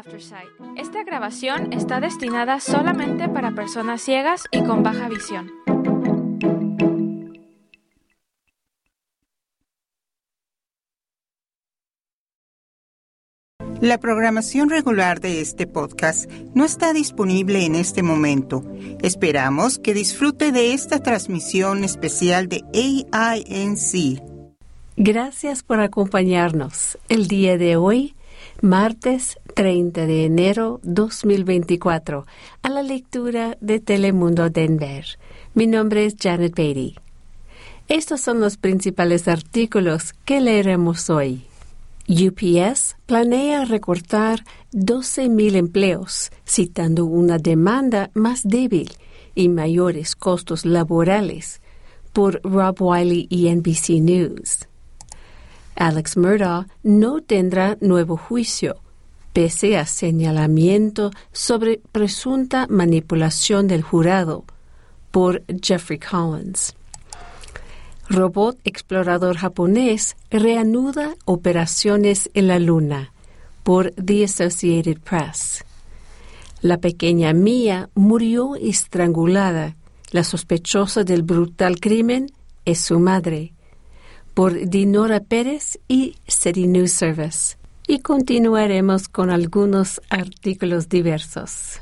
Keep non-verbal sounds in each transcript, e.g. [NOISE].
Aftersight. Esta grabación está destinada solamente para personas ciegas y con baja visión. La programación regular de este podcast no está disponible en este momento. Esperamos que disfrute de esta transmisión especial de AINC. Gracias por acompañarnos. El día de hoy, martes 30 de enero 2024, a la lectura de Telemundo Denver. Mi nombre es Janet Beatty. Estos son los principales artículos que leeremos hoy. UPS planea recortar 12.000 empleos, citando una demanda más débil y mayores costos laborales, por Rob Wiley y NBC News. Alex Murdaugh no tendrá nuevo juicio, pese a señalamiento sobre presunta manipulación del jurado, por Jeffrey Collins robot explorador japonés reanuda operaciones en la Luna por The Associated Press. La pequeña Mia murió estrangulada. La sospechosa del brutal crimen es su madre. Por Dinora Pérez y City News Service. Y continuaremos con algunos artículos diversos.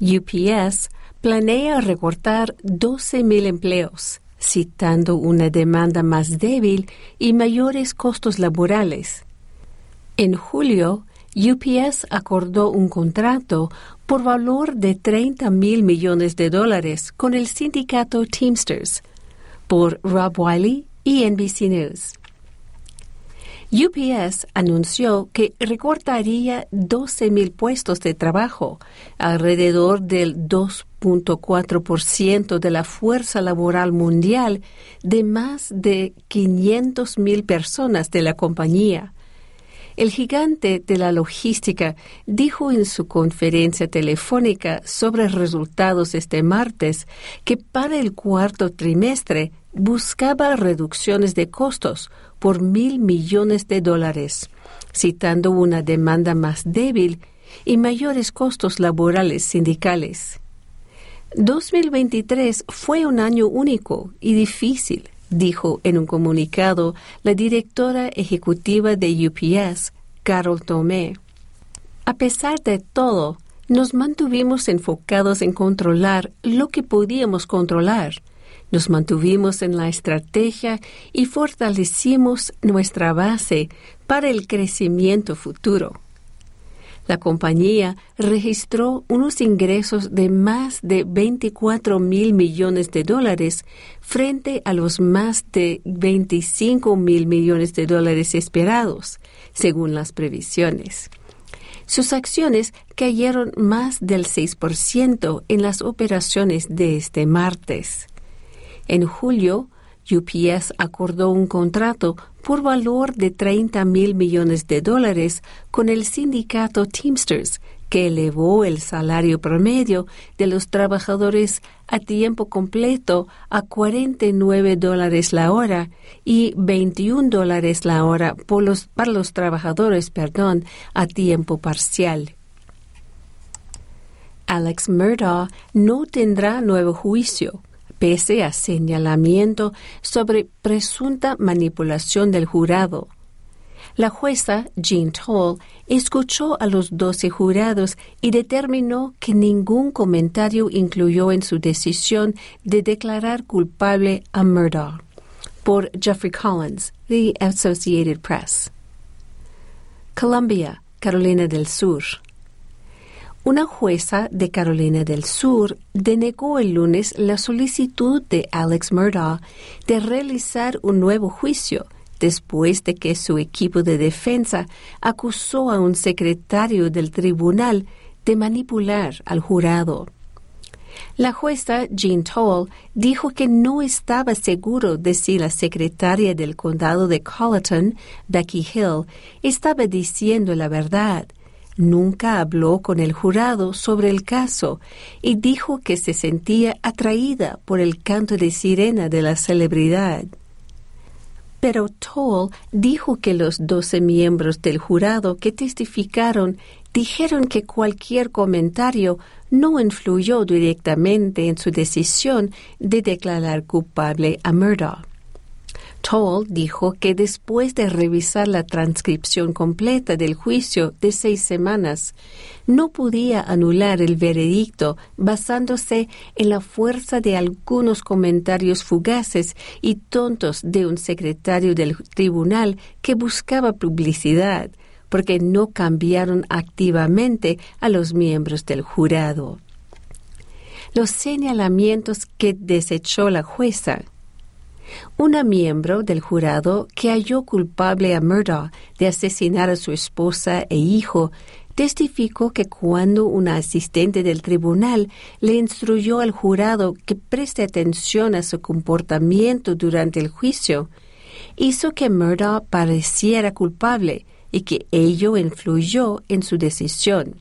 UPS planea recortar 12.000 empleos citando una demanda más débil y mayores costos laborales. En julio, UPS acordó un contrato por valor de 30 mil millones de dólares con el sindicato Teamsters por Rob Wiley y NBC News. UPS anunció que recortaría 12.000 puestos de trabajo, alrededor del 2.4% de la fuerza laboral mundial de más de 500.000 personas de la compañía. El gigante de la logística dijo en su conferencia telefónica sobre resultados este martes que para el cuarto trimestre buscaba reducciones de costos por mil millones de dólares, citando una demanda más débil y mayores costos laborales sindicales. 2023 fue un año único y difícil, dijo en un comunicado la directora ejecutiva de UPS, Carol Tomé. A pesar de todo, nos mantuvimos enfocados en controlar lo que podíamos controlar nos mantuvimos en la estrategia y fortalecimos nuestra base para el crecimiento futuro. La compañía registró unos ingresos de más de 24 mil millones de dólares frente a los más de 25 mil millones de dólares esperados, según las previsiones. Sus acciones cayeron más del 6% en las operaciones de este martes. En julio, UPS acordó un contrato por valor de 30 mil millones de dólares con el sindicato Teamsters, que elevó el salario promedio de los trabajadores a tiempo completo a 49 dólares la hora y 21 dólares la hora para los trabajadores perdón, a tiempo parcial. Alex Murdaugh no tendrá nuevo juicio pese a señalamiento sobre presunta manipulación del jurado. La jueza Jean Toll escuchó a los doce jurados y determinó que ningún comentario incluyó en su decisión de declarar culpable a Murdoch. Por Jeffrey Collins, The Associated Press. Columbia, Carolina del Sur. Una jueza de Carolina del Sur denegó el lunes la solicitud de Alex Murdaugh de realizar un nuevo juicio después de que su equipo de defensa acusó a un secretario del tribunal de manipular al jurado. La jueza Jean Toll dijo que no estaba seguro de si la secretaria del condado de Colleton, Becky Hill, estaba diciendo la verdad nunca habló con el jurado sobre el caso y dijo que se sentía atraída por el canto de sirena de la celebridad. Pero Toll dijo que los doce miembros del jurado que testificaron dijeron que cualquier comentario no influyó directamente en su decisión de declarar culpable a Murdoch. Toll dijo que después de revisar la transcripción completa del juicio de seis semanas, no podía anular el veredicto basándose en la fuerza de algunos comentarios fugaces y tontos de un secretario del tribunal que buscaba publicidad, porque no cambiaron activamente a los miembros del jurado. Los señalamientos que desechó la jueza una miembro del jurado que halló culpable a Murdoch de asesinar a su esposa e hijo testificó que cuando una asistente del tribunal le instruyó al jurado que preste atención a su comportamiento durante el juicio, hizo que Murdoch pareciera culpable y que ello influyó en su decisión.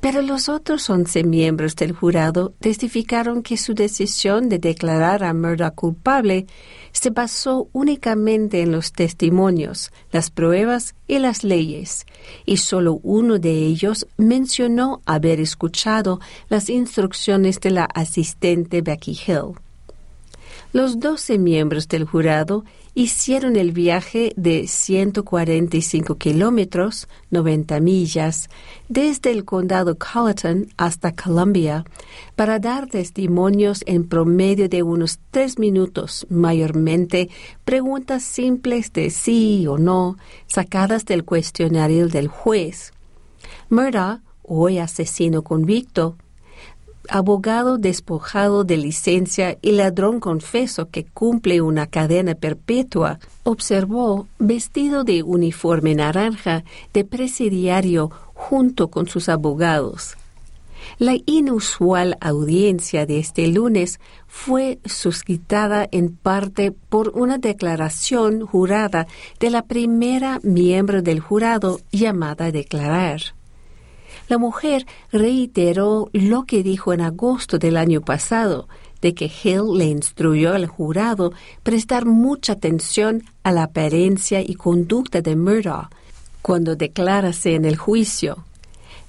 Pero los otros once miembros del jurado testificaron que su decisión de declarar a Murdoch culpable se basó únicamente en los testimonios, las pruebas y las leyes, y solo uno de ellos mencionó haber escuchado las instrucciones de la asistente Becky Hill. Los doce miembros del jurado hicieron el viaje de 145 kilómetros, 90 millas, desde el condado Colleton hasta Columbia para dar testimonios en promedio de unos tres minutos, mayormente preguntas simples de sí o no, sacadas del cuestionario del juez. Murda, hoy asesino convicto, abogado despojado de licencia y ladrón confeso que cumple una cadena perpetua, observó, vestido de uniforme naranja, de presidiario junto con sus abogados. La inusual audiencia de este lunes fue suscitada en parte por una declaración jurada de la primera miembro del jurado llamada a declarar. La mujer reiteró lo que dijo en agosto del año pasado, de que Hill le instruyó al jurado prestar mucha atención a la apariencia y conducta de Murdoch cuando declarase en el juicio.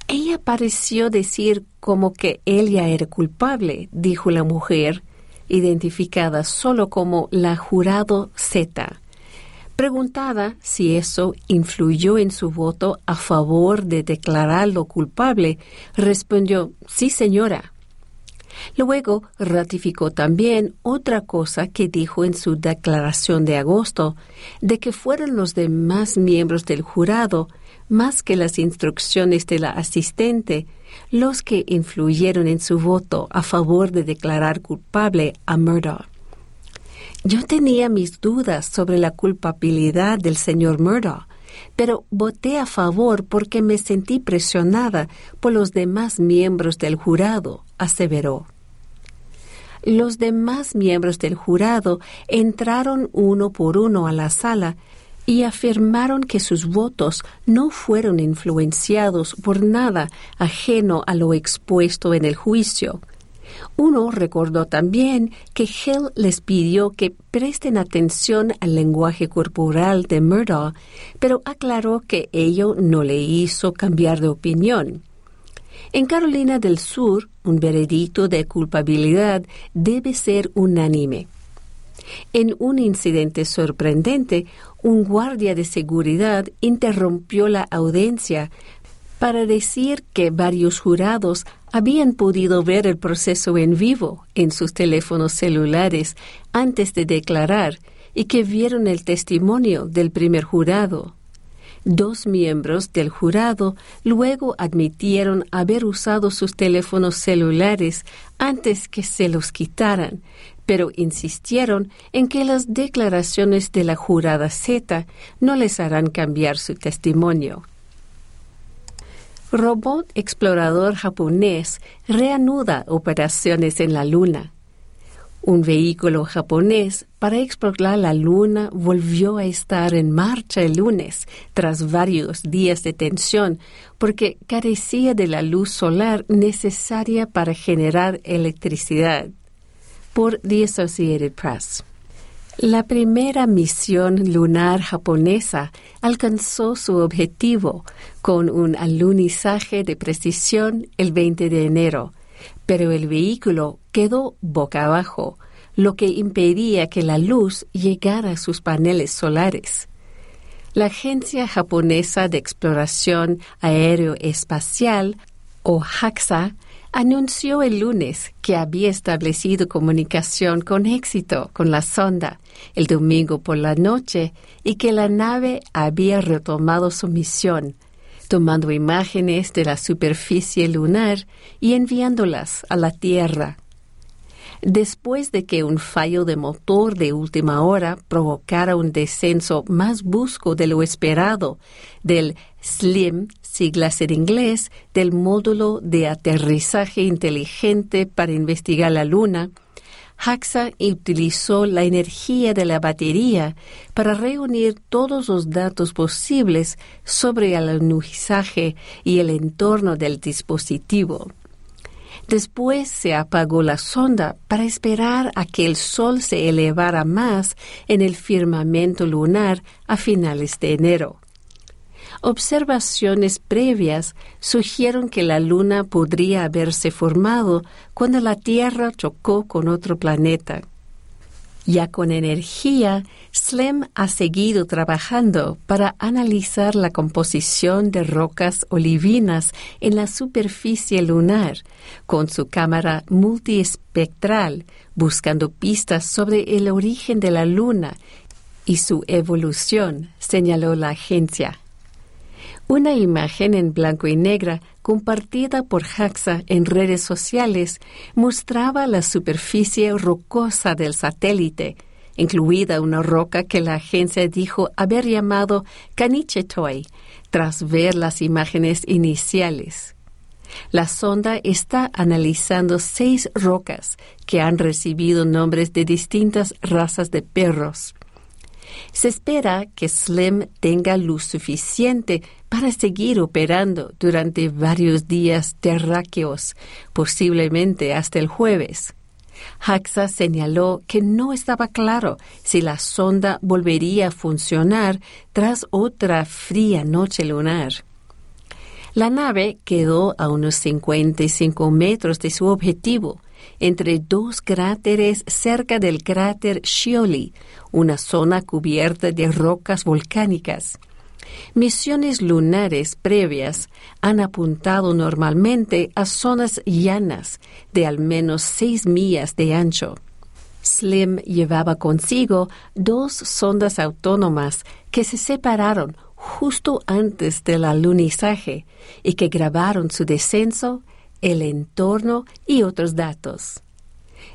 Ella pareció decir como que él ya era culpable, dijo la mujer, identificada solo como la jurado Z. Preguntada si eso influyó en su voto a favor de declararlo culpable, respondió sí, señora. Luego ratificó también otra cosa que dijo en su declaración de agosto, de que fueron los demás miembros del jurado, más que las instrucciones de la asistente, los que influyeron en su voto a favor de declarar culpable a Murdoch. Yo tenía mis dudas sobre la culpabilidad del señor Murdoch, pero voté a favor porque me sentí presionada por los demás miembros del jurado, aseveró. Los demás miembros del jurado entraron uno por uno a la sala y afirmaron que sus votos no fueron influenciados por nada ajeno a lo expuesto en el juicio, uno recordó también que Hill les pidió que presten atención al lenguaje corporal de Murdoch, pero aclaró que ello no le hizo cambiar de opinión. En Carolina del Sur, un veredicto de culpabilidad debe ser unánime. En un incidente sorprendente, un guardia de seguridad interrumpió la audiencia para decir que varios jurados habían podido ver el proceso en vivo en sus teléfonos celulares antes de declarar y que vieron el testimonio del primer jurado. Dos miembros del jurado luego admitieron haber usado sus teléfonos celulares antes que se los quitaran, pero insistieron en que las declaraciones de la jurada Z no les harán cambiar su testimonio robot explorador japonés reanuda operaciones en la Luna. Un vehículo japonés para explorar la Luna volvió a estar en marcha el lunes tras varios días de tensión porque carecía de la luz solar necesaria para generar electricidad. Por The Associated Press. La primera misión lunar japonesa alcanzó su objetivo con un alunizaje de precisión el 20 de enero, pero el vehículo quedó boca abajo, lo que impedía que la luz llegara a sus paneles solares. La Agencia Japonesa de Exploración Aeroespacial, o JAXA, anunció el lunes que había establecido comunicación con éxito con la sonda el domingo por la noche y que la nave había retomado su misión, tomando imágenes de la superficie lunar y enviándolas a la Tierra. Después de que un fallo de motor de última hora provocara un descenso más brusco de lo esperado del SLIM siglas en inglés, del módulo de aterrizaje inteligente para investigar la Luna, JAXA utilizó la energía de la batería para reunir todos los datos posibles sobre el alunizaje y el entorno del dispositivo. Después se apagó la sonda para esperar a que el Sol se elevara más en el firmamento lunar a finales de enero. Observaciones previas sugieren que la Luna podría haberse formado cuando la Tierra chocó con otro planeta. Ya con energía, SLEM ha seguido trabajando para analizar la composición de rocas olivinas en la superficie lunar con su cámara multiespectral, buscando pistas sobre el origen de la Luna y su evolución, señaló la agencia. Una imagen en blanco y negra compartida por JAXA en redes sociales mostraba la superficie rocosa del satélite, incluida una roca que la agencia dijo haber llamado Kanichetoi, tras ver las imágenes iniciales. La sonda está analizando seis rocas que han recibido nombres de distintas razas de perros. Se espera que SLIM tenga luz suficiente para seguir operando durante varios días terráqueos, posiblemente hasta el jueves. Haxa señaló que no estaba claro si la sonda volvería a funcionar tras otra fría noche lunar. La nave quedó a unos 55 metros de su objetivo, entre dos cráteres cerca del cráter Scioli, una zona cubierta de rocas volcánicas. Misiones lunares previas han apuntado normalmente a zonas llanas de al menos seis millas de ancho. Slim llevaba consigo dos sondas autónomas que se separaron justo antes del alunizaje y que grabaron su descenso el entorno y otros datos.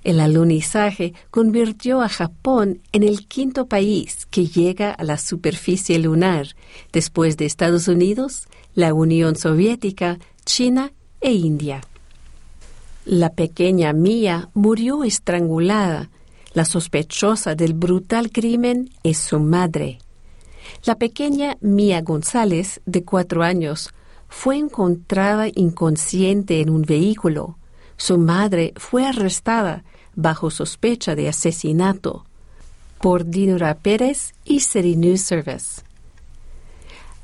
El alunizaje convirtió a Japón en el quinto país que llega a la superficie lunar, después de Estados Unidos, la Unión Soviética, China e India. La pequeña Mia murió estrangulada. La sospechosa del brutal crimen es su madre. La pequeña Mia González, de cuatro años, fue encontrada inconsciente en un vehículo. Su madre fue arrestada bajo sospecha de asesinato por Dinora Pérez y News Service.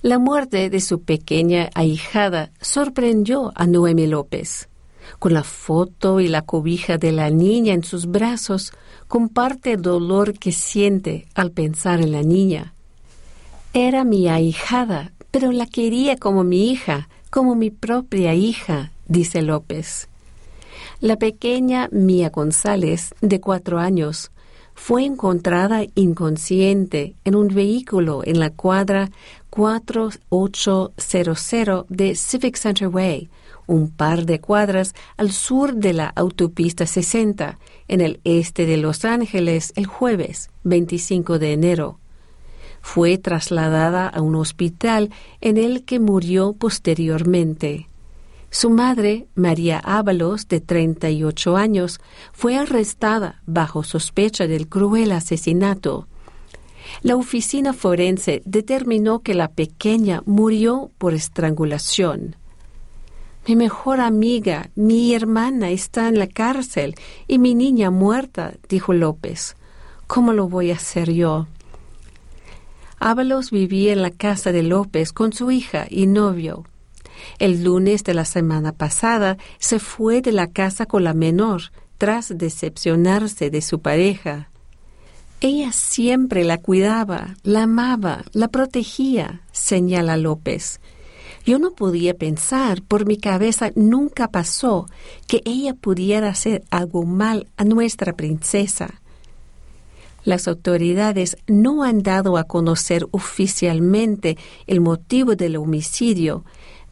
La muerte de su pequeña ahijada sorprendió a Noemi López. Con la foto y la cobija de la niña en sus brazos, comparte el dolor que siente al pensar en la niña. Era mi ahijada, pero la quería como mi hija, como mi propia hija, dice López. La pequeña Mía González, de cuatro años, fue encontrada inconsciente en un vehículo en la cuadra 4800 de Civic Center Way, un par de cuadras al sur de la autopista 60, en el este de Los Ángeles, el jueves 25 de enero fue trasladada a un hospital en el que murió posteriormente. Su madre, María Ábalos, de 38 años, fue arrestada bajo sospecha del cruel asesinato. La oficina forense determinó que la pequeña murió por estrangulación. Mi mejor amiga, mi hermana, está en la cárcel y mi niña muerta, dijo López. ¿Cómo lo voy a hacer yo? Ábalos vivía en la casa de López con su hija y novio. El lunes de la semana pasada se fue de la casa con la menor, tras decepcionarse de su pareja. Ella siempre la cuidaba, la amaba, la protegía, señala López. Yo no podía pensar, por mi cabeza nunca pasó que ella pudiera hacer algo mal a nuestra princesa. Las autoridades no han dado a conocer oficialmente el motivo del homicidio,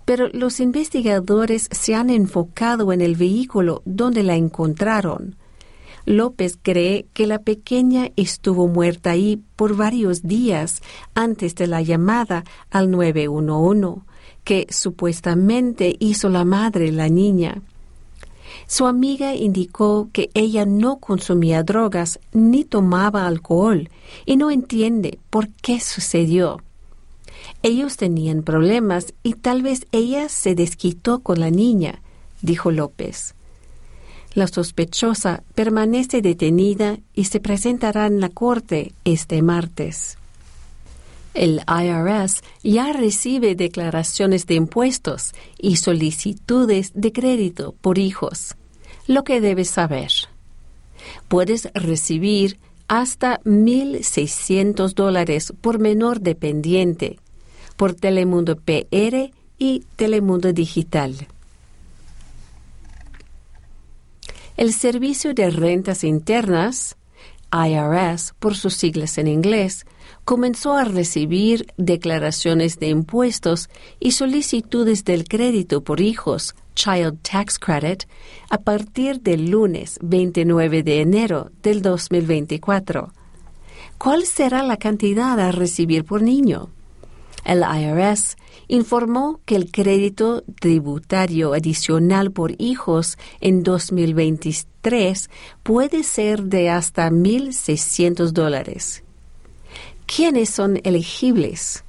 pero los investigadores se han enfocado en el vehículo donde la encontraron. López cree que la pequeña estuvo muerta ahí por varios días antes de la llamada al 911 que supuestamente hizo la madre la niña. Su amiga indicó que ella no consumía drogas ni tomaba alcohol y no entiende por qué sucedió. Ellos tenían problemas y tal vez ella se desquitó con la niña, dijo López. La sospechosa permanece detenida y se presentará en la corte este martes. El IRS ya recibe declaraciones de impuestos y solicitudes de crédito por hijos. Lo que debes saber. Puedes recibir hasta 1.600 dólares por menor dependiente por Telemundo PR y Telemundo Digital. El Servicio de Rentas Internas, IRS por sus siglas en inglés, comenzó a recibir declaraciones de impuestos y solicitudes del crédito por hijos, Child Tax Credit, a partir del lunes 29 de enero del 2024. ¿Cuál será la cantidad a recibir por niño? El IRS informó que el crédito tributario adicional por hijos en 2023 puede ser de hasta 1.600 dólares. ¿Quiénes son elegibles?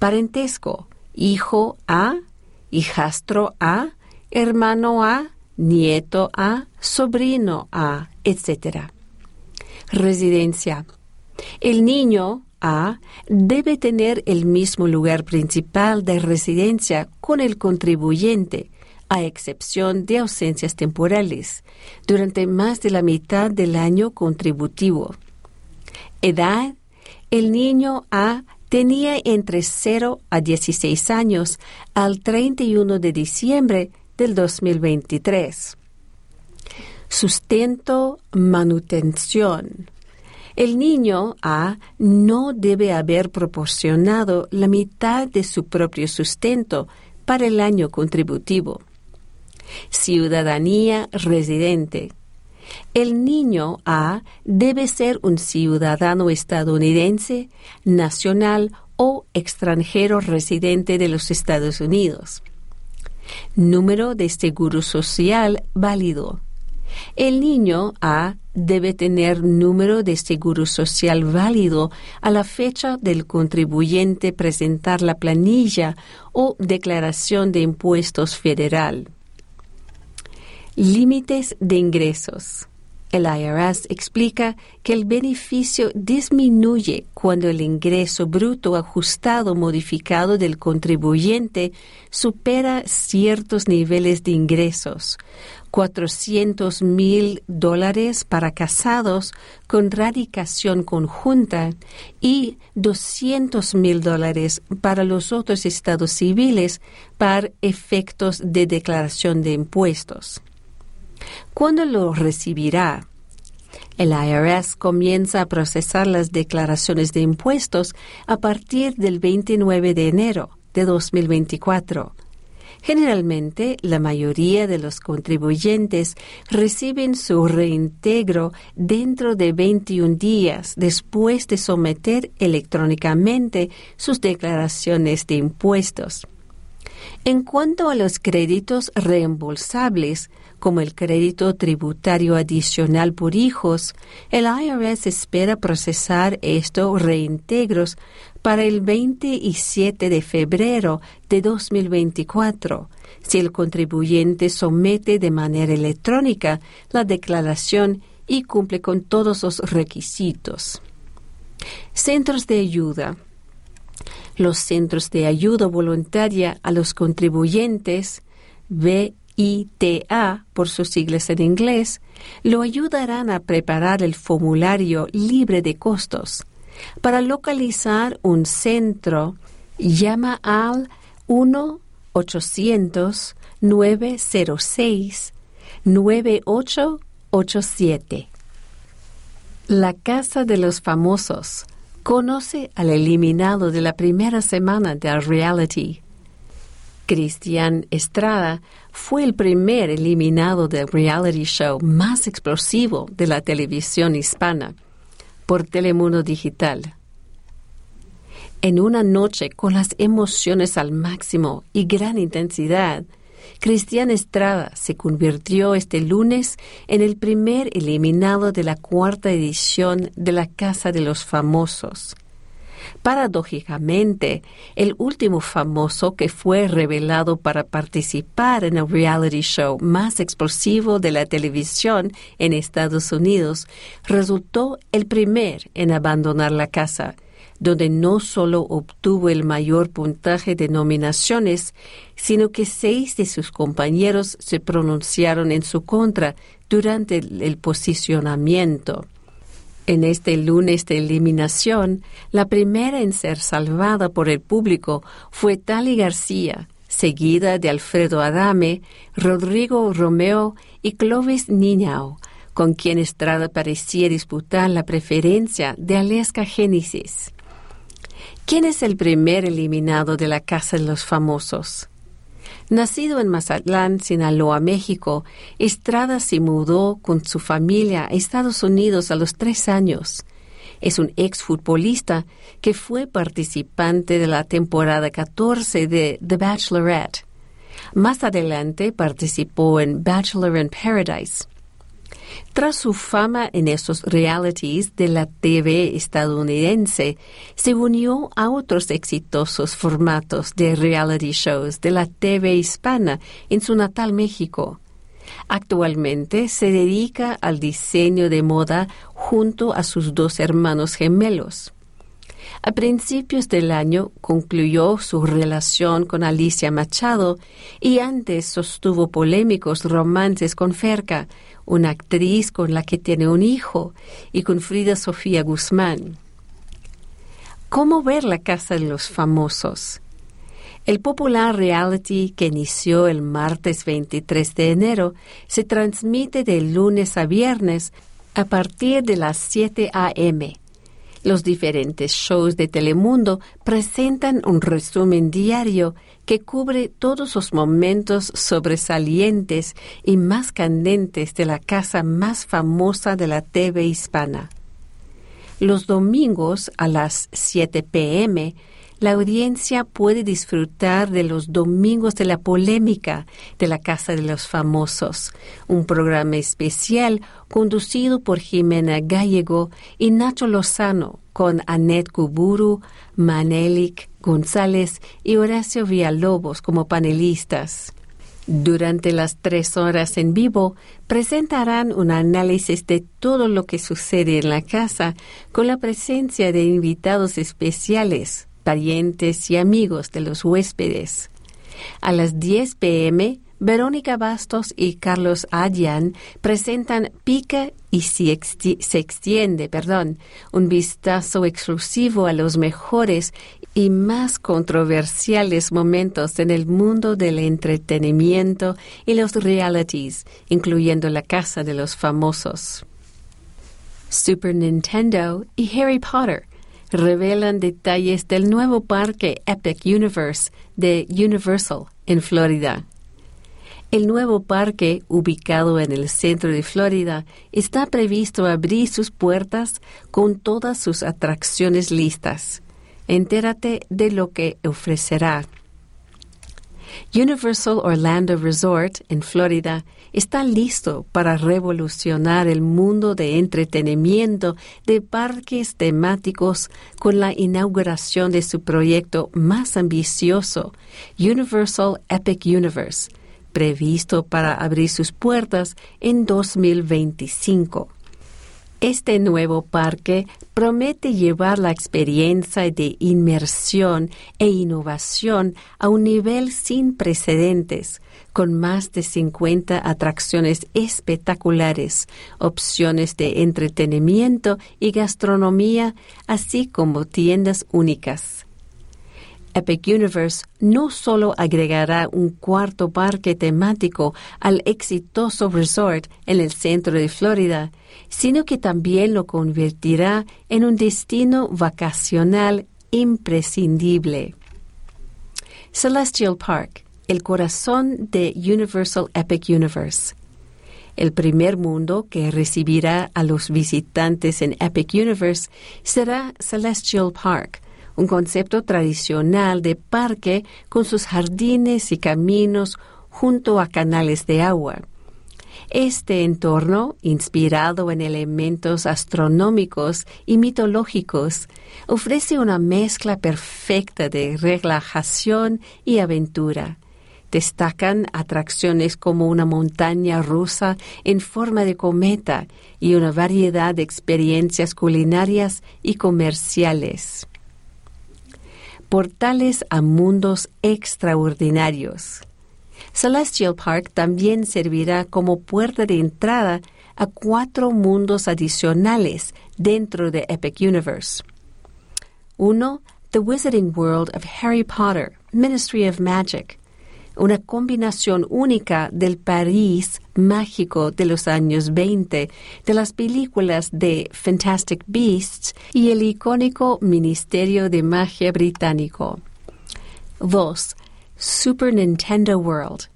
Parentesco, hijo A, hijastro A, hermano A, nieto A, sobrino A, etc. Residencia. El niño a debe tener el mismo lugar principal de residencia con el contribuyente, a excepción de ausencias temporales, durante más de la mitad del año contributivo. Edad. El niño A tenía entre 0 a 16 años al 31 de diciembre del 2023. Sustento, manutención. El niño A no debe haber proporcionado la mitad de su propio sustento para el año contributivo. Ciudadanía residente. El niño A debe ser un ciudadano estadounidense, nacional o extranjero residente de los Estados Unidos. Número de seguro social válido. El niño A debe tener número de seguro social válido a la fecha del contribuyente presentar la planilla o declaración de impuestos federal. Límites de ingresos. El IRS explica que el beneficio disminuye cuando el ingreso bruto ajustado modificado del contribuyente supera ciertos niveles de ingresos, 400 mil dólares para casados con radicación conjunta y 200 mil dólares para los otros estados civiles para efectos de declaración de impuestos. ¿Cuándo lo recibirá? El IRS comienza a procesar las declaraciones de impuestos a partir del 29 de enero de 2024 Generalmente, la mayoría de los contribuyentes reciben su reintegro dentro de 21 días después de someter electrónicamente sus declaraciones de impuestos. En cuanto a los créditos reembolsables, como el crédito tributario adicional por hijos, el IRS espera procesar estos reintegros para el 27 de febrero de 2024, si el contribuyente somete de manera electrónica la declaración y cumple con todos los requisitos. Centros de ayuda. Los centros de ayuda voluntaria a los contribuyentes, VITA por sus siglas en inglés, lo ayudarán a preparar el formulario libre de costos. Para localizar un centro, llama al 1-800-906-9887. La Casa de los Famosos conoce al eliminado de la primera semana de reality. Cristian Estrada fue el primer eliminado del reality show más explosivo de la televisión hispana por Telemundo Digital. En una noche con las emociones al máximo y gran intensidad, Cristian Estrada se convirtió este lunes en el primer eliminado de la cuarta edición de la Casa de los Famosos. Paradójicamente, el último famoso que fue revelado para participar en el reality show más explosivo de la televisión en Estados Unidos resultó el primer en abandonar la casa donde no solo obtuvo el mayor puntaje de nominaciones, sino que seis de sus compañeros se pronunciaron en su contra durante el, posicionamiento. En este lunes de eliminación, la primera en ser salvada por el público fue Tali García, seguida de Alfredo Adame, Rodrigo Romeo y Clovis Niñao, con quien Estrada parecía disputar la preferencia de Aleska Génesis. ¿Quién es el primer eliminado de la Casa de los Famosos? Nacido en Mazatlán, Sinaloa, México, Estrada se mudó con su familia a Estados Unidos a los tres años. Es un exfutbolista que fue participante de la temporada 14 de The Bachelorette. Más adelante participó en Bachelor in Paradise. Tras su fama en esos realities de la TV estadounidense, se unió a otros exitosos formatos de reality shows de la TV hispana en su natal México. Actualmente se dedica al diseño de moda junto a sus dos hermanos gemelos. A principios del año concluyó su relación con Alicia Machado y antes sostuvo polémicos romances con Ferca, una actriz con la que tiene un hijo, y con Frida Sofía Guzmán. ¿Cómo ver la Casa de los Famosos? El popular reality que inició el martes 23 de enero se transmite de lunes a viernes a partir de las 7 a.m. Los diferentes shows de Telemundo presentan un resumen diario que cubre todos los momentos sobresalientes y más candentes de la casa más famosa de la TV hispana. Los domingos a las 7 pm la audiencia puede disfrutar de los Domingos de la Polémica de la Casa de los Famosos, un programa especial conducido por Jimena Gallego y Nacho Lozano, con Annette Kuburu, Manelik González y Horacio Villalobos como panelistas. Durante las tres horas en vivo presentarán un análisis de todo lo que sucede en la casa con la presencia de invitados especiales parientes y amigos de los huéspedes. A las 10 pm, Verónica Bastos y Carlos Adyan presentan Pica y se, extiende, perdón, un vistazo exclusivo a los mejores y más controversiales momentos en el mundo del entretenimiento y los realities, incluyendo la casa de los famosos. Super Nintendo y Harry Potter revelan detalles del nuevo parque Epic Universe de Universal en Florida. El nuevo parque, ubicado en el centro de Florida, está previsto abrir sus puertas con todas sus atracciones listas. Entérate de lo que ofrecerá. Universal Orlando Resort en Florida está listo para revolucionar el mundo de entretenimiento de parques temáticos con la inauguración de su proyecto más ambicioso, Universal Epic Universe, previsto para abrir sus puertas en 2025. Este nuevo parque promete llevar la experiencia de inmersión e innovación a un nivel sin precedentes, con más de 50 atracciones espectaculares, opciones de entretenimiento y gastronomía, así como tiendas únicas. Epic Universe no solo agregará un cuarto parque temático al exitoso resort en el centro de Florida, sino que también lo convertirá en un destino vacacional imprescindible. Celestial Park, el corazón de Universal Epic Universe. El primer mundo que recibirá a los visitantes en Epic Universe será Celestial Park, un concepto tradicional de parque con sus jardines y caminos junto a canales de agua. Este entorno, inspirado en elementos astronómicos y mitológicos, ofrece una mezcla perfecta de relajación y aventura. Destacan atracciones como una montaña rusa en forma de cometa y una variedad de experiencias culinarias y comerciales portales a mundos extraordinarios. Celestial Park también servirá como puerta de entrada a cuatro mundos adicionales dentro de Epic Universe. Uno, The Wizarding World of Harry Potter, Ministry of Magic, una combinación única del París mágico de los años 20, de las películas de Fantastic Beasts y el icónico Ministerio de Magia británico. 2. Super Nintendo World.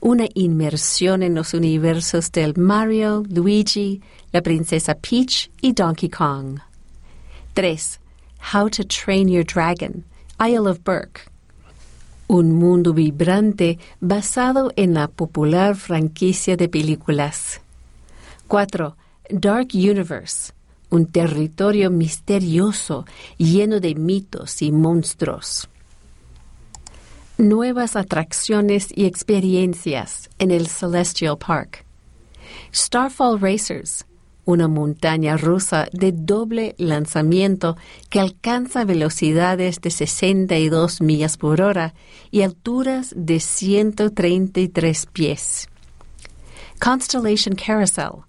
Una inmersión en los universos del Mario, Luigi, la princesa Peach y Donkey Kong. 3. How to Train Your Dragon, Isle of Berk un mundo vibrante basado en la popular franquicia de películas. 4. Dark Universe, un territorio misterioso lleno de mitos y monstruos. Nuevas atracciones y experiencias en el Celestial Park. Starfall Racers, una montaña rusa de doble lanzamiento que alcanza velocidades de 62 millas por hora y alturas de 133 pies. Constellation Carousel,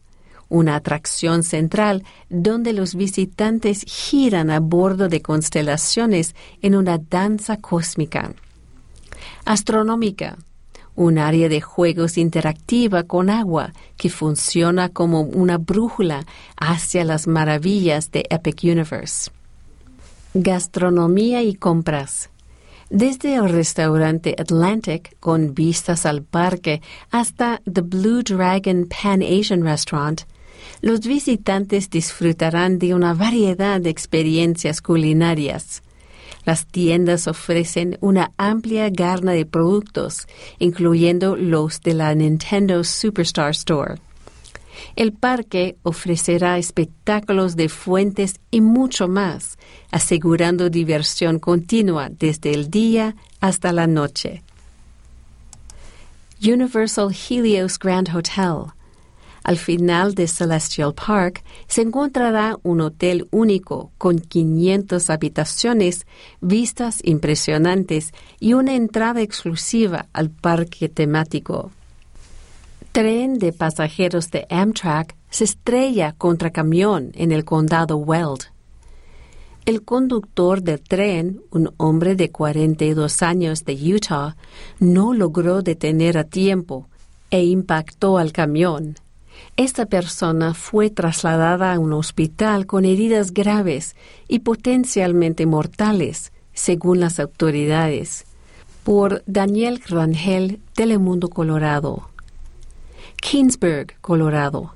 una atracción central donde los visitantes giran a bordo de constelaciones en una danza cósmica. Astronómica, un área de juegos interactiva con agua que funciona como una brújula hacia las maravillas de Epic Universe. Gastronomía y compras. Desde el restaurante Atlantic con vistas al parque hasta The Blue Dragon Pan Asian Restaurant, los visitantes disfrutarán de una variedad de experiencias culinarias las tiendas ofrecen una amplia gama de productos, incluyendo los de la Nintendo Superstar Store. El parque ofrecerá espectáculos de fuentes y mucho más, asegurando diversión continua desde el día hasta la noche. Universal Helios Grand Hotel al final de Celestial Park se encontrará un hotel único con 500 habitaciones, vistas impresionantes y una entrada exclusiva al parque temático. Tren de pasajeros de Amtrak se estrella contra camión en el condado Weld. El conductor del tren, un hombre de 42 años de Utah, no logró detener a tiempo e impactó al camión. Esta persona fue trasladada a un hospital con heridas graves y potencialmente mortales, según las autoridades, por Daniel Rangel, Telemundo Colorado. Kingsburg, Colorado.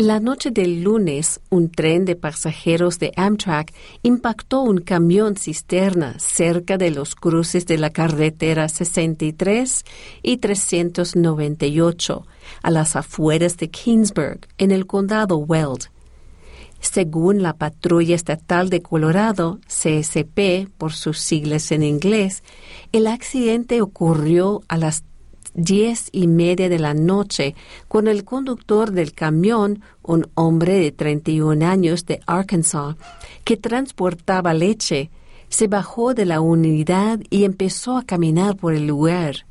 La noche del lunes, un tren de pasajeros de Amtrak impactó un camión cisterna cerca de los cruces de la carretera 63 y 398, a las afueras de Kingsburg, en el condado Weld. Según la Patrulla Estatal de Colorado, CSP por sus siglas en inglés, el accidente ocurrió a las diez y media de la noche cuando el conductor del camión, un hombre de 31 años de Arkansas, que transportaba leche, se bajó de la unidad y empezó a caminar por el lugar.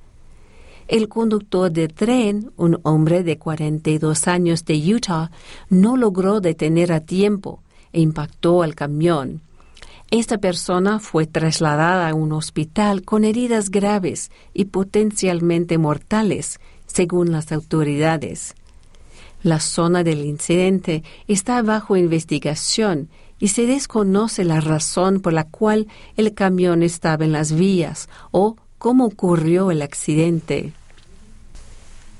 El conductor de tren, un hombre de 42 años de Utah, no logró detener a tiempo e impactó al camión. Esta persona fue trasladada a un hospital con heridas graves y potencialmente mortales, según las autoridades. La zona del incidente está bajo investigación y se desconoce la razón por la cual el camión estaba en las vías o cómo ocurrió el accidente.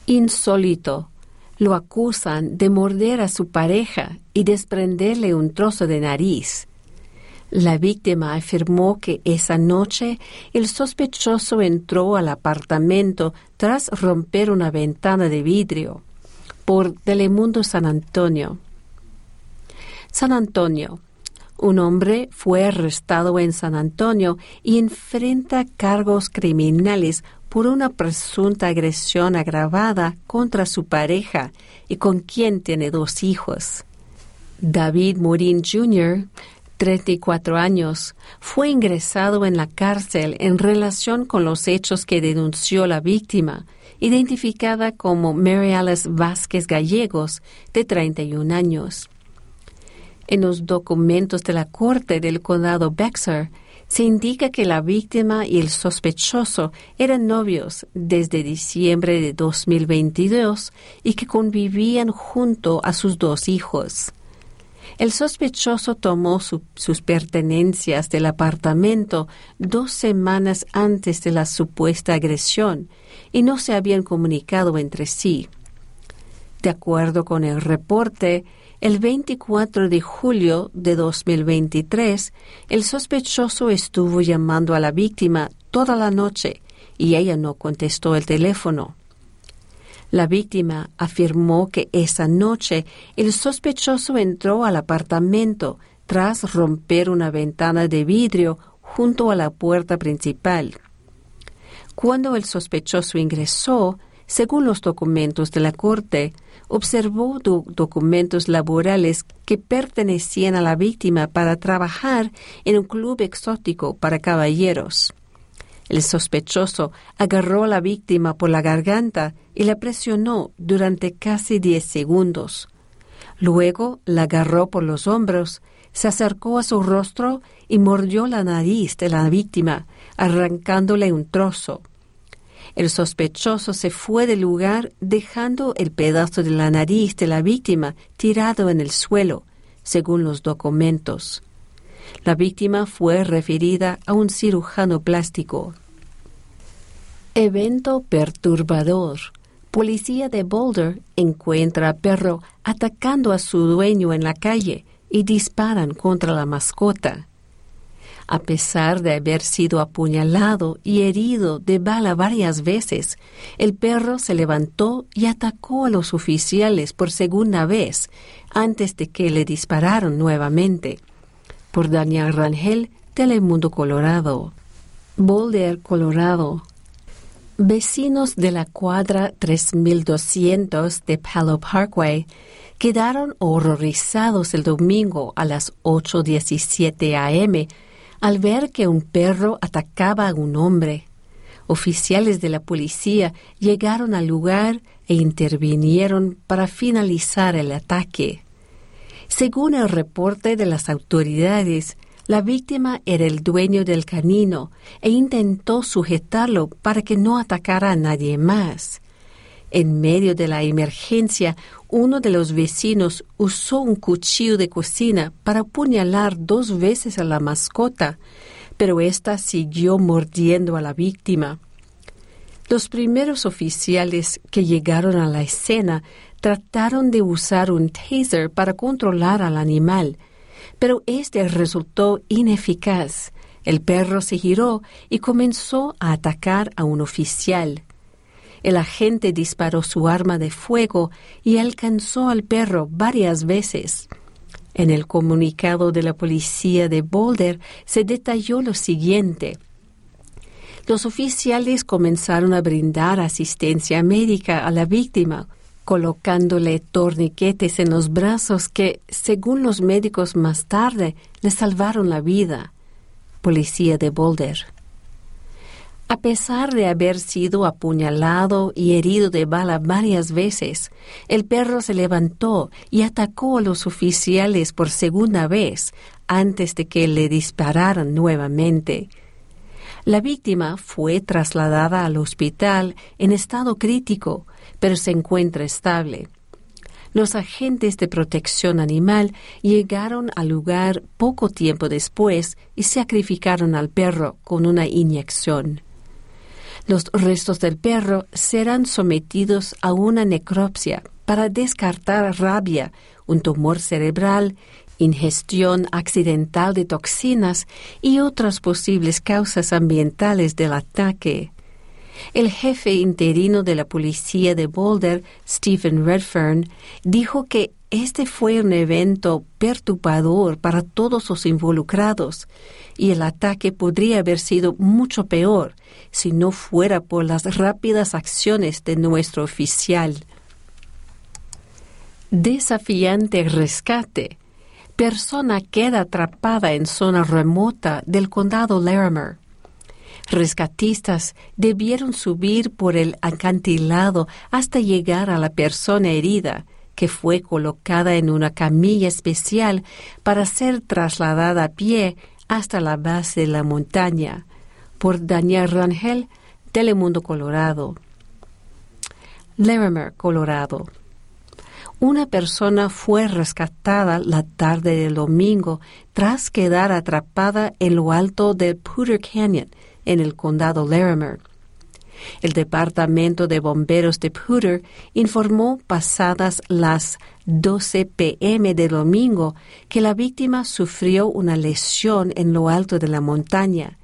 Insólito. Lo acusan de morder a su pareja y desprenderle un trozo de nariz. La víctima afirmó que esa noche el sospechoso entró al apartamento tras romper una ventana de vidrio. Por Telemundo San Antonio. San Antonio. Un hombre fue arrestado en San Antonio y enfrenta cargos criminales por una presunta agresión agravada contra su pareja y con quien tiene dos hijos. David Morin Jr., 34 años, fue ingresado en la cárcel en relación con los hechos que denunció la víctima, identificada como Mary Alice Vázquez Gallegos, de 31 años. En los documentos de la Corte del Condado Bexar se indica que la víctima y el sospechoso eran novios desde diciembre de 2022 y que convivían junto a sus dos hijos. El sospechoso tomó sus pertenencias del apartamento dos semanas antes de la supuesta agresión y no se habían comunicado entre sí. De acuerdo con el reporte, el 24 de julio de 2023, el sospechoso estuvo llamando a la víctima toda la noche y ella no contestó el teléfono. La víctima afirmó que esa noche el sospechoso entró al apartamento tras romper una ventana de vidrio junto a la puerta principal. Cuando el sospechoso ingresó, según los documentos de la corte, observó documentos laborales que pertenecían a la víctima para trabajar en un club exótico para caballeros. El sospechoso agarró a la víctima por la garganta y la presionó durante casi diez segundos. Luego la agarró por los hombros, se acercó a su rostro y mordió la nariz de la víctima, arrancándole un trozo. El sospechoso se fue del lugar dejando el pedazo de la nariz de la víctima tirado en el suelo, según los documentos. La víctima fue referida a un cirujano plástico. Evento perturbador. Policía de Boulder encuentra a perro atacando a su dueño en la calle y disparan contra la mascota. A pesar de haber sido apuñalado y herido de bala varias veces, el perro se levantó y atacó a los oficiales por segunda vez antes de que le dispararon nuevamente. Por Daniel Rangel, Telemundo Colorado. Boulder, Colorado. Vecinos de la cuadra 3200 de Palo Parkway quedaron horrorizados el domingo a las 8.17 am al ver que un perro atacaba a un hombre. Oficiales de la policía llegaron al lugar e intervinieron para finalizar el ataque. Según el reporte de las autoridades, la víctima era el dueño del canino e intentó sujetarlo para que no atacara a nadie más. En medio de la emergencia, uno de los vecinos usó un cuchillo de cocina para apuñalar dos veces a la mascota, pero ésta siguió mordiendo a la víctima. Los primeros oficiales que llegaron a la escena trataron de usar un taser para controlar al animal, pero este resultó ineficaz. El perro se giró y comenzó a atacar a un oficial. El agente disparó su arma de fuego y alcanzó al perro varias veces. En el comunicado de la policía de Boulder se detalló lo siguiente. Los oficiales comenzaron a brindar asistencia médica a la víctima, colocándole torniquetes en los brazos que, según los médicos más tarde, le salvaron la vida. Policía de Boulder. A pesar de haber sido apuñalado y herido de bala varias veces, el perro se levantó y atacó a los oficiales por segunda vez antes de que le dispararan nuevamente. La víctima fue trasladada al hospital en estado crítico, pero se encuentra estable. Los agentes de protección animal llegaron al lugar poco tiempo después y sacrificaron al perro con una inyección. Los restos del perro serán sometidos a una necropsia para descartar rabia, un tumor cerebral ingestión accidental de toxinas y otras posibles causas ambientales del ataque. El jefe interino de la policía de Boulder, Stephen Redfern, dijo que este fue un evento perturbador para todos los involucrados y el ataque podría haber sido mucho peor si no fuera por las rápidas acciones de nuestro oficial. Desafiante rescate persona queda atrapada en zona remota del condado Larimer. Rescatistas debieron subir por el acantilado hasta llegar a la persona herida, que fue colocada en una camilla especial para ser trasladada a pie hasta la base de la montaña. Por Daniel Rangel, Telemundo Colorado. Larimer, Colorado una persona fue rescatada la tarde del domingo tras quedar atrapada en lo alto del Poudre Canyon, en el condado Larimer. El Departamento de Bomberos de Poudre informó pasadas las 12 p.m. de domingo que la víctima sufrió una lesión en lo alto de la montaña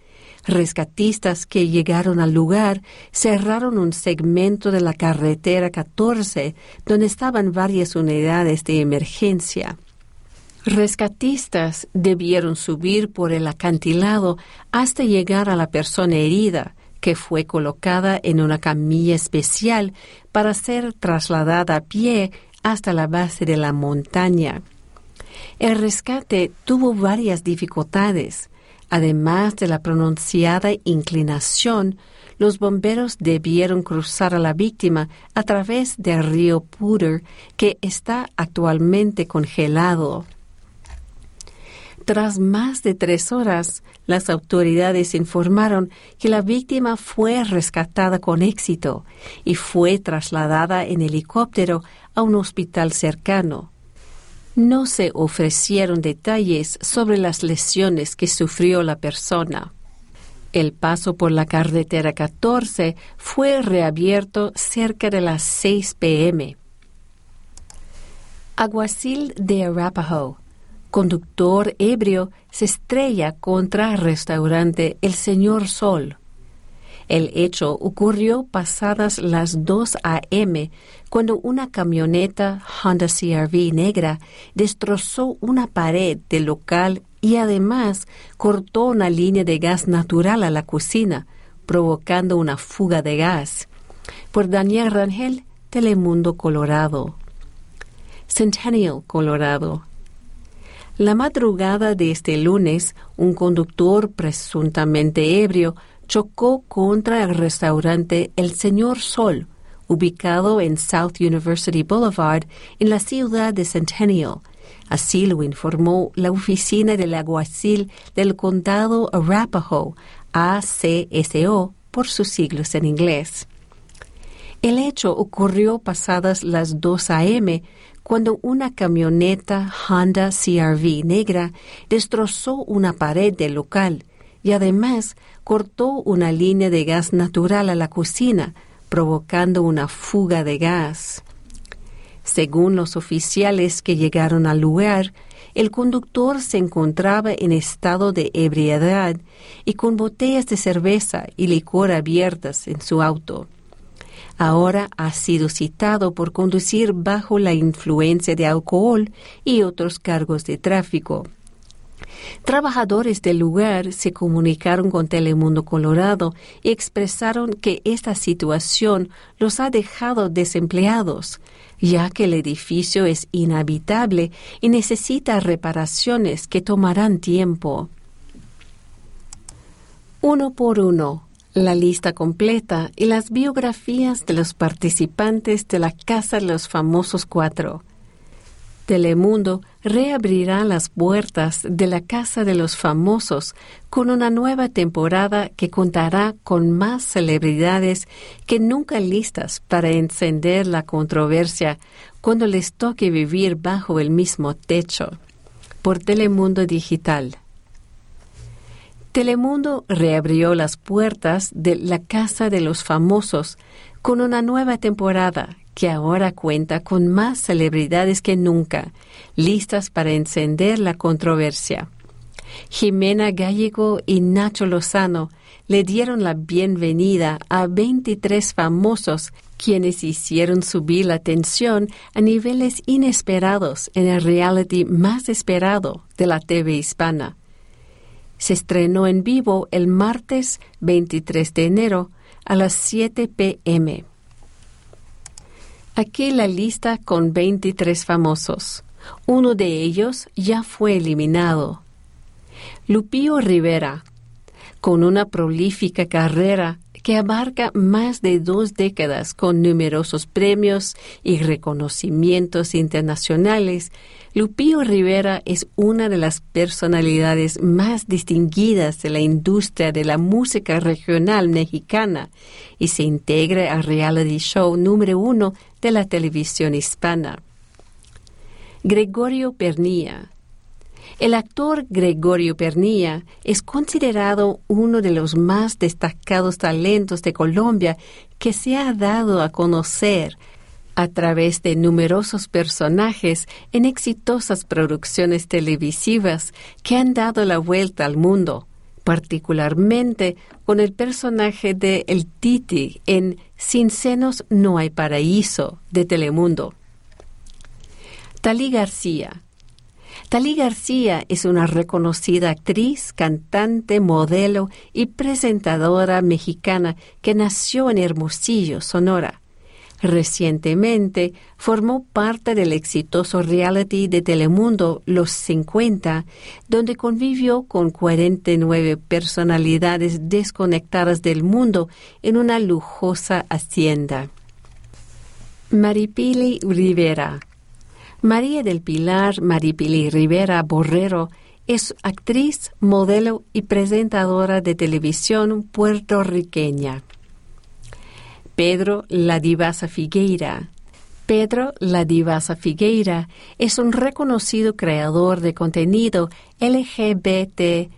Rescatistas que llegaron al lugar cerraron un segmento de la carretera 14 donde estaban varias unidades de emergencia. Rescatistas debieron subir por el acantilado hasta llegar a la persona herida, que fue colocada en una camilla especial para ser trasladada a pie hasta la base de la montaña. El rescate tuvo varias dificultades. Además de la pronunciada inclinación, los bomberos debieron cruzar a la víctima a través del río Puder, que está actualmente congelado. Tras más de tres horas, las autoridades informaron que la víctima fue rescatada con éxito y fue trasladada en helicóptero a un hospital cercano. No se ofrecieron detalles sobre las lesiones que sufrió la persona. El paso por la carretera 14 fue reabierto cerca de las 6 p.m. Aguacil de Arapaho, conductor ebrio, se estrella contra restaurante El Señor Sol el hecho ocurrió pasadas las 2 a.m. cuando una camioneta Honda CRV negra destrozó una pared del local y además cortó una línea de gas natural a la cocina, provocando una fuga de gas. Por Daniel Rangel, Telemundo Colorado. Centennial, Colorado. La madrugada de este lunes, un conductor presuntamente ebrio chocó contra el restaurante El Señor Sol, ubicado en South University Boulevard, en la ciudad de Centennial. Así lo informó la oficina del alguacil del condado Arapahoe, ACSO, por sus siglos en inglés. El hecho ocurrió pasadas las 2 a.m., cuando una camioneta Honda CRV negra destrozó una pared del local y además cortó una línea de gas natural a la cocina, provocando una fuga de gas. Según los oficiales que llegaron al lugar, el conductor se encontraba en estado de ebriedad y con botellas de cerveza y licor abiertas en su auto. Ahora ha sido citado por conducir bajo la influencia de alcohol y otros cargos de tráfico. Trabajadores del lugar se comunicaron con Telemundo Colorado y expresaron que esta situación los ha dejado desempleados, ya que el edificio es inhabitable y necesita reparaciones que tomarán tiempo. Uno por uno, la lista completa y las biografías de los participantes de la Casa de los Famosos Cuatro. Telemundo reabrirá las puertas de la Casa de los Famosos con una nueva temporada que contará con más celebridades que nunca listas para encender la controversia cuando les toque vivir bajo el mismo techo. Por Telemundo Digital. Telemundo reabrió las puertas de la Casa de los Famosos con una nueva temporada que ahora cuenta con más celebridades que nunca, listas para encender la controversia. Jimena Gallego y Nacho Lozano le dieron la bienvenida a 23 famosos quienes hicieron subir la tensión a niveles inesperados en el reality más esperado de la TV hispana. Se estrenó en vivo el martes 23 de enero a las 7 p.m. Aquí la lista con 23 famosos. Uno de ellos ya fue eliminado. Lupío Rivera, con una prolífica carrera que abarca más de dos décadas con numerosos premios y reconocimientos internacionales, Lupío Rivera es una de las personalidades más distinguidas de la industria de la música regional mexicana y se integra al reality show número uno de la televisión hispana. Gregorio Pernilla. El actor Gregorio Pernilla es considerado uno de los más destacados talentos de Colombia que se ha dado a conocer a través de numerosos personajes en exitosas producciones televisivas que han dado la vuelta al mundo, particularmente con el personaje de El Titi en Sin senos no hay paraíso de Telemundo. Talí García. Talí García es una reconocida actriz, cantante, modelo y presentadora mexicana que nació en Hermosillo, Sonora. Recientemente formó parte del exitoso reality de Telemundo Los 50, donde convivió con 49 personalidades desconectadas del mundo en una lujosa hacienda. Maripili Rivera María del Pilar Maripili Rivera Borrero es actriz, modelo y presentadora de televisión puertorriqueña. Pedro La Divasa Figueira. Pedro La Divasa Figueira es un reconocido creador de contenido LGBTTIQ.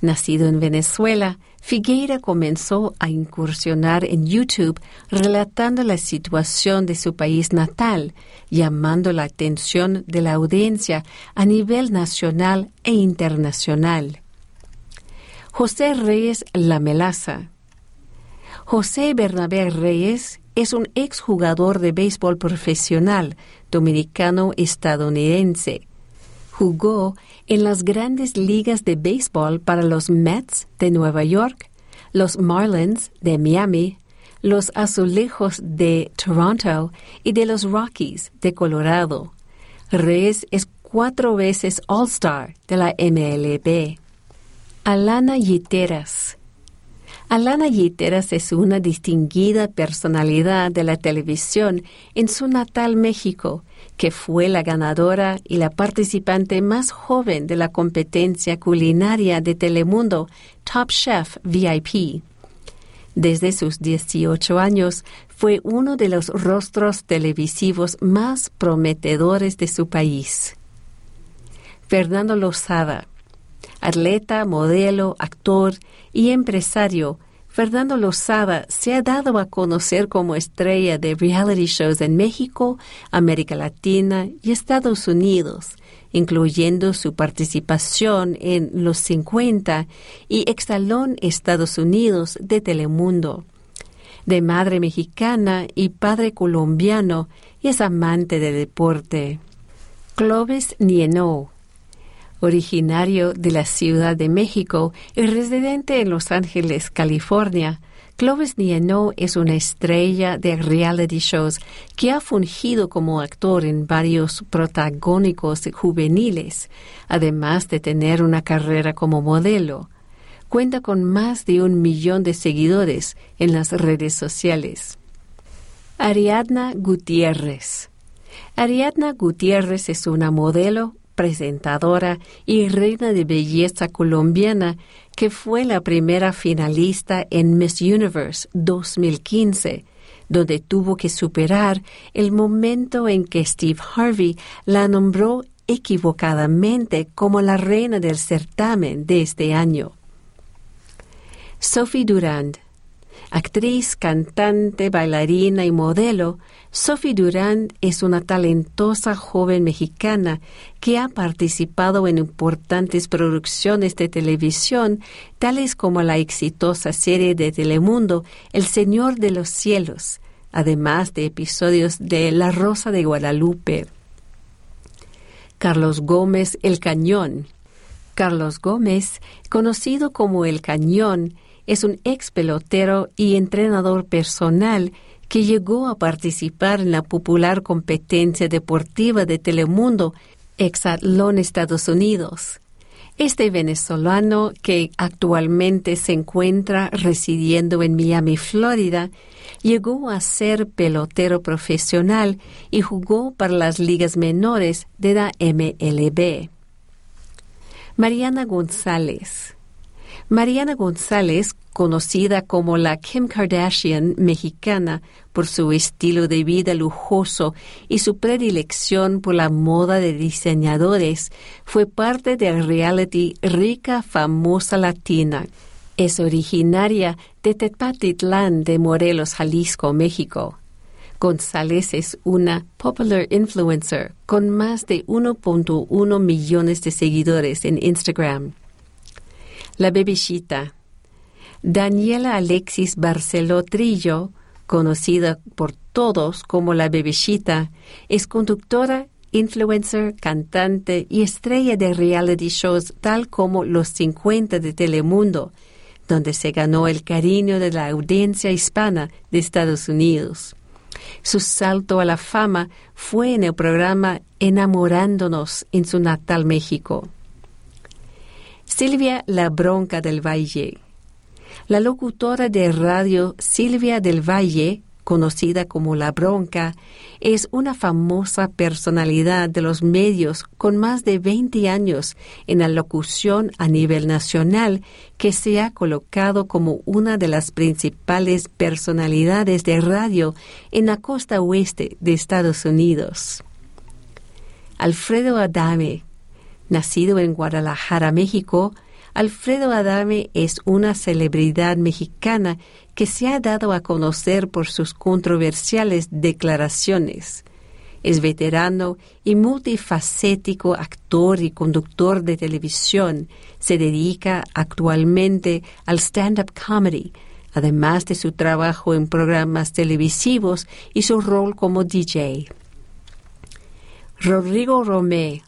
Nacido en Venezuela, Figueira comenzó a incursionar en YouTube relatando la situación de su país natal, llamando la atención de la audiencia a nivel nacional e internacional. José Reyes La Melaza José Bernabé Reyes es un exjugador de béisbol profesional dominicano-estadounidense. Jugó en las grandes ligas de béisbol para los Mets de Nueva York, los Marlins de Miami, los Azulejos de Toronto y de los Rockies de Colorado. Reyes es cuatro veces All-Star de la MLB. Alana Yiteras Alana Yiteras es una distinguida personalidad de la televisión en su natal México, que fue la ganadora y la participante más joven de la competencia culinaria de Telemundo Top Chef VIP. Desde sus 18 años fue uno de los rostros televisivos más prometedores de su país. Fernando Lozada, atleta, modelo, actor y empresario, Fernando Lozada se ha dado a conocer como estrella de reality shows en México, América Latina y Estados Unidos, incluyendo su participación en Los 50 y Exalón Estados Unidos de Telemundo. De madre mexicana y padre colombiano, y es amante de deporte. Clovis Nienó, originario de la Ciudad de México y residente en Los Ángeles, California, Clovis Nienó es una estrella de reality shows que ha fungido como actor en varios protagónicos juveniles, además de tener una carrera como modelo. Cuenta con más de un millón de seguidores en las redes sociales. Ariadna Gutiérrez. Ariadna Gutiérrez es una modelo, presentadora y reina de belleza colombiana que fue la primera finalista en Miss Universe 2015, donde tuvo que superar el momento en que Steve Harvey la nombró equivocadamente como la reina del certamen de este año. Sophie Durand Actriz, cantante, bailarina y modelo, Sophie Durand es una talentosa joven mexicana que ha participado en importantes producciones de televisión, tales como la exitosa serie de Telemundo El Señor de los Cielos, además de episodios de La Rosa de Guadalupe. Carlos Gómez El Cañón. Carlos Gómez, conocido como El Cañón, es un ex pelotero y entrenador personal que llegó a participar en la popular competencia deportiva de Telemundo Exatlón Estados Unidos. Este venezolano, que actualmente se encuentra residiendo en Miami, Florida, llegó a ser pelotero profesional y jugó para las ligas menores de la MLB. Mariana González Mariana González, conocida como la Kim Kardashian mexicana por su estilo de vida lujoso y su predilección por la moda de diseñadores, fue parte del reality Rica Famosa Latina. Es originaria de Tepatitlán de Morelos, Jalisco, México. González es una popular influencer con más de 1.1 millones de seguidores en Instagram. La Bebishita. Daniela Alexis Barceló Trillo, conocida por todos como la Bebishita, es conductora, influencer, cantante y estrella de reality shows tal como Los 50 de Telemundo, donde se ganó el cariño de la audiencia hispana de Estados Unidos. Su salto a la fama fue en el programa Enamorándonos en su natal México. Silvia La Bronca del Valle. La locutora de radio Silvia del Valle, conocida como La Bronca, es una famosa personalidad de los medios con más de 20 años en la locución a nivel nacional que se ha colocado como una de las principales personalidades de radio en la costa oeste de Estados Unidos. Alfredo Adame, Nacido en Guadalajara, México, Alfredo Adame es una celebridad mexicana que se ha dado a conocer por sus controversiales declaraciones. Es veterano y multifacético actor y conductor de televisión. Se dedica actualmente al stand-up comedy, además de su trabajo en programas televisivos y su rol como DJ. Rodrigo Romé,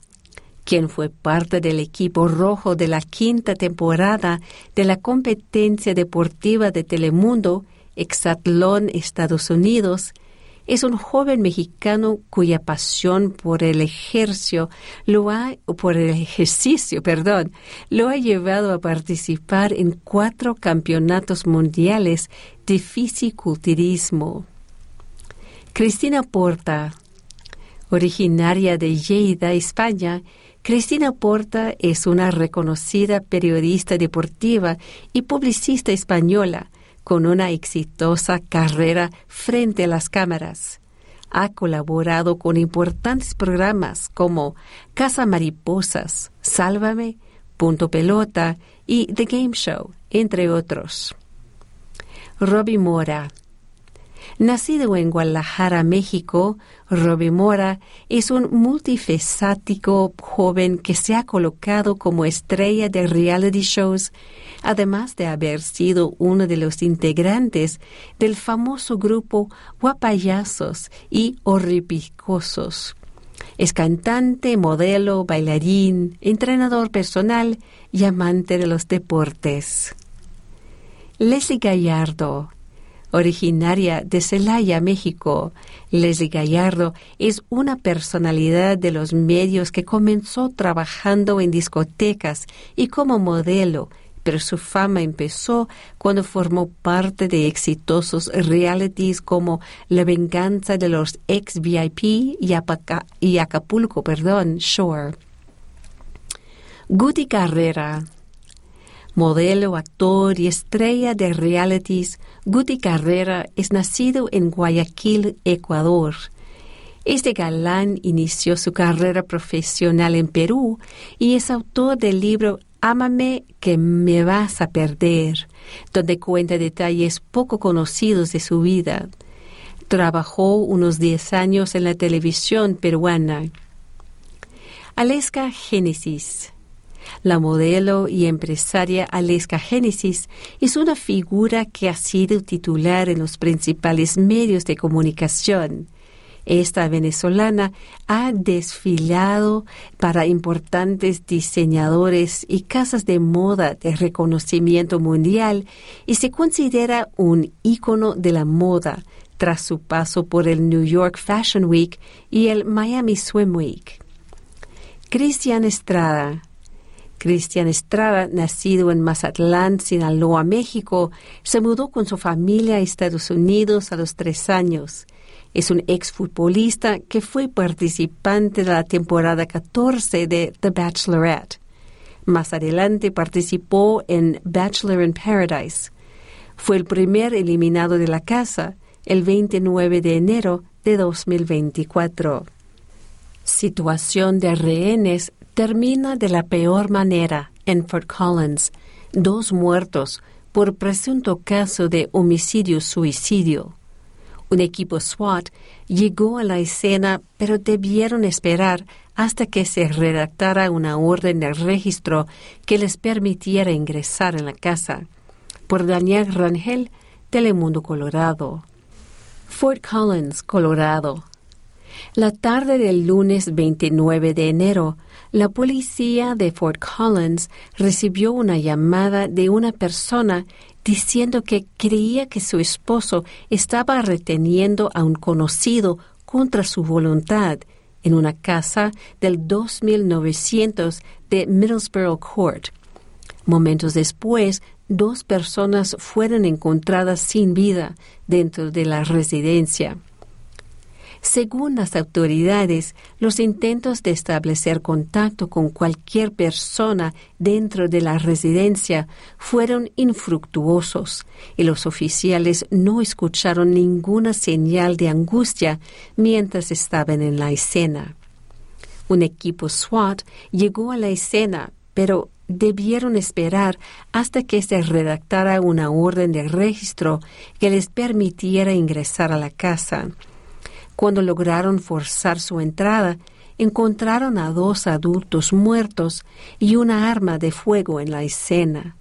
quien fue parte del equipo rojo de la quinta temporada de la competencia deportiva de Telemundo, Exatlón Estados Unidos, es un joven mexicano cuya pasión por el ejercicio lo ha, por el ejercicio, [LAUGHS] perdón, lo ha llevado a participar en cuatro campeonatos mundiales de fisiculturismo. Cristina Porta, originaria de Lleida, España, Cristina Porta es una reconocida periodista deportiva y publicista española con una exitosa carrera frente a las cámaras. Ha colaborado con importantes programas como Casa Mariposas, Sálvame, Punto Pelota y The Game Show, entre otros. Robbie Mora Nacido en Guadalajara, México, Robbie Mora es un multifacético joven que se ha colocado como estrella de reality shows, además de haber sido uno de los integrantes del famoso grupo Guapayazos y Horripicosos. Es cantante, modelo, bailarín, entrenador personal y amante de los deportes. Leslie Gallardo, originaria de Celaya, México. Leslie Gallardo es una personalidad de los medios que comenzó trabajando en discotecas y como modelo, pero su fama empezó cuando formó parte de exitosos realities como La venganza de los ex VIP y, Acapulco, perdón, Shore. Guti Carrera Modelo, actor y estrella de realities, Guti Carrera es nacido en Guayaquil, Ecuador. Este galán inició su carrera profesional en Perú y es autor del libro Ámame que me vas a perder, donde cuenta detalles poco conocidos de su vida. Trabajó unos 10 años en la televisión peruana. Aleska Génesis la modelo y empresaria Aleska Genesis es una figura que ha sido titular en los principales medios de comunicación. Esta venezolana ha desfilado para importantes diseñadores y casas de moda de reconocimiento mundial y se considera un ícono de la moda tras su paso por el New York Fashion Week y el Miami Swim Week. Cristian Estrada, Cristian Estrada, nacido en Mazatlán, Sinaloa, México, se mudó con su familia a Estados Unidos a los tres años. Es un exfutbolista que fue participante de la temporada 14 de The Bachelorette. Más adelante participó en Bachelor in Paradise. Fue el primer eliminado de la casa el 29 de enero de 2024. Situación de rehenes termina de la peor manera en Fort Collins. Dos muertos por presunto caso de homicidio-suicidio. Un equipo SWAT llegó a la escena, pero debieron esperar hasta que se redactara una orden de registro que les permitiera ingresar en la casa. Por Daniel Rangel, Telemundo Colorado. Fort Collins, Colorado. La tarde del lunes 29 de enero, la policía de Fort Collins recibió una llamada de una persona diciendo que creía que su esposo estaba reteniendo a un conocido contra su voluntad en una casa del 2900 de Middlesbrough Court. Momentos después, dos personas fueron encontradas sin vida dentro de la residencia. Según las autoridades, los intentos de establecer contacto con cualquier persona dentro de la residencia fueron infructuosos y los oficiales no escucharon ninguna señal de angustia mientras estaban en la escena. Un equipo SWAT llegó a la escena, pero debieron esperar hasta que se redactara una orden de registro que les permitiera ingresar a la casa cuando lograron forzar su entrada, encontraron a dos adultos muertos y una arma de fuego en la escena.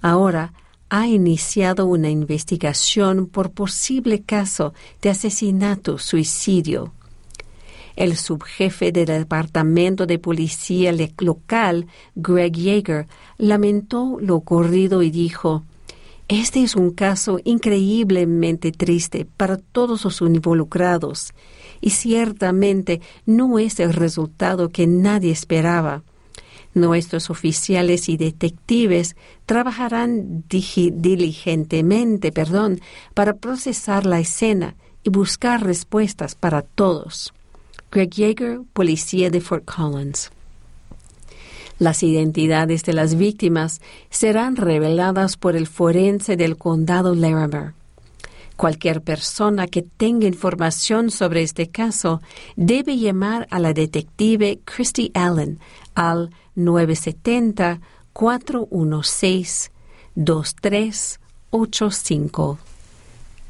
Ahora ha iniciado una investigación por posible caso de asesinato-suicidio. El subjefe del Departamento de Policía local, Greg Yeager, lamentó lo ocurrido y dijo, este es un caso increíblemente triste para todos los involucrados y ciertamente no es el resultado que nadie esperaba. Nuestros oficiales y detectives trabajarán diligentemente perdón, para procesar la escena y buscar respuestas para todos. Greg Yeager, policía de Fort Collins. Las identidades de las víctimas serán reveladas por el forense del condado Larimer. Cualquier persona que tenga información sobre este caso debe llamar a la detective Christy Allen al 970-416-2385.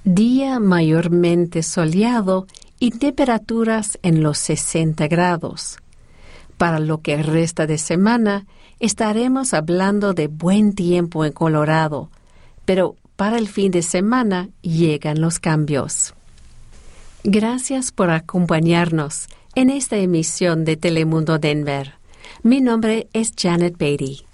Día mayormente soleado y temperaturas en los 60 grados. Para lo que resta de semana, estaremos hablando de buen tiempo en Colorado, pero para el fin de semana llegan los cambios. Gracias por acompañarnos. en esta emisión de Telemundo Denver. Mi nombre es Janet Beatty.